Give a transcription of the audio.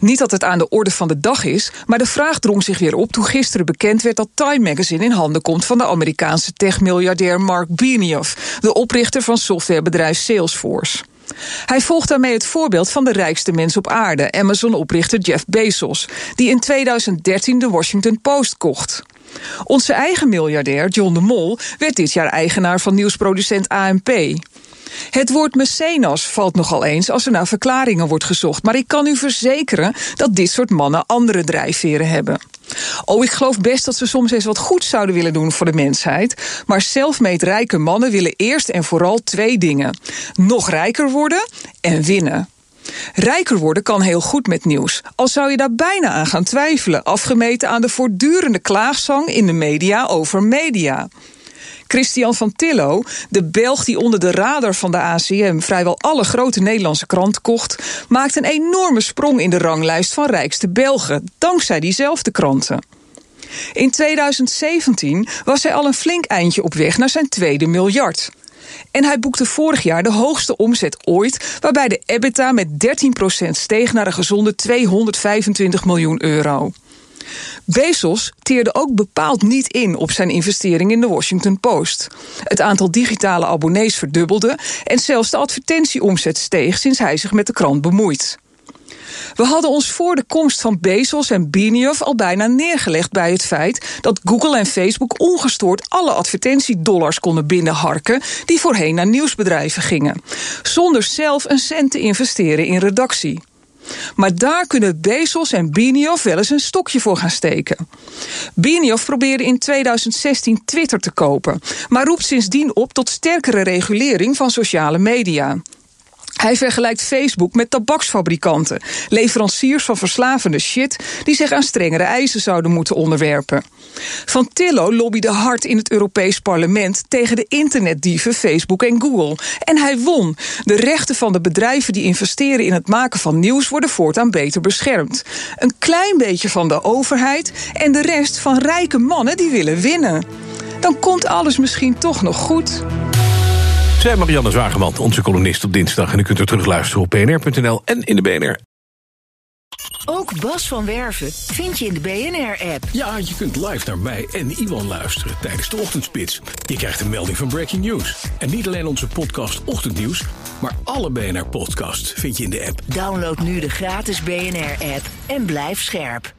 Niet dat het aan de orde van de dag is, maar de vraag drong zich weer op toen gisteren bekend werd dat Time Magazine in handen komt van de Amerikaanse techmiljardair Mark Benioff, de oprichter van softwarebedrijf Salesforce. Hij volgt daarmee het voorbeeld van de rijkste mens op aarde, Amazon-oprichter Jeff Bezos, die in 2013 de Washington Post kocht. Onze eigen miljardair, John de Mol, werd dit jaar eigenaar van nieuwsproducent AMP. Het woord mecenas valt nogal eens als er naar verklaringen wordt gezocht, maar ik kan u verzekeren dat dit soort mannen andere drijfveren hebben. Oh, ik geloof best dat ze soms eens wat goed zouden willen doen voor de mensheid. Maar zelfmeet rijke mannen willen eerst en vooral twee dingen: nog rijker worden en winnen. Rijker worden kan heel goed met nieuws, al zou je daar bijna aan gaan twijfelen, afgemeten aan de voortdurende klaagzang in de media over media. Christian van Tillo, de Belg die onder de radar van de ACM vrijwel alle grote Nederlandse kranten kocht, maakt een enorme sprong in de ranglijst van rijkste Belgen, dankzij diezelfde kranten. In 2017 was hij al een flink eindje op weg naar zijn tweede miljard. En hij boekte vorig jaar de hoogste omzet ooit, waarbij de EBITDA met 13% steeg naar een gezonde 225 miljoen euro. Bezos teerde ook bepaald niet in op zijn investering in de Washington Post. Het aantal digitale abonnees verdubbelde en zelfs de advertentieomzet steeg sinds hij zich met de krant bemoeit. We hadden ons voor de komst van Bezos en Benioff al bijna neergelegd bij het feit dat Google en Facebook ongestoord alle advertentiedollars konden binnenharken die voorheen naar nieuwsbedrijven gingen, zonder zelf een cent te investeren in redactie. Maar daar kunnen Bezos en Benioff wel eens een stokje voor gaan steken. Benioff probeerde in 2016 Twitter te kopen, maar roept sindsdien op tot sterkere regulering van sociale media. Hij vergelijkt Facebook met tabaksfabrikanten, leveranciers van verslavende shit die zich aan strengere eisen zouden moeten onderwerpen. Van Tillo lobbyde hard in het Europees Parlement tegen de internetdieven Facebook en Google. En hij won. De rechten van de bedrijven die investeren in het maken van nieuws worden voortaan beter beschermd. Een klein beetje van de overheid en de rest van rijke mannen die willen winnen. Dan komt alles misschien toch nog goed. Zij Marianne Zwageman, onze columnist op dinsdag. En u kunt er terugluisteren op bnr.nl en in de BNR. Ook Bas van Werven vind je in de BNR-app. Ja, je kunt live naar mij en Iwan luisteren tijdens de ochtendspits. Je krijgt een melding van Breaking News. En niet alleen onze podcast Ochtendnieuws, maar alle BNR-podcasts vind je in de app. Download nu de gratis BNR-app en blijf scherp.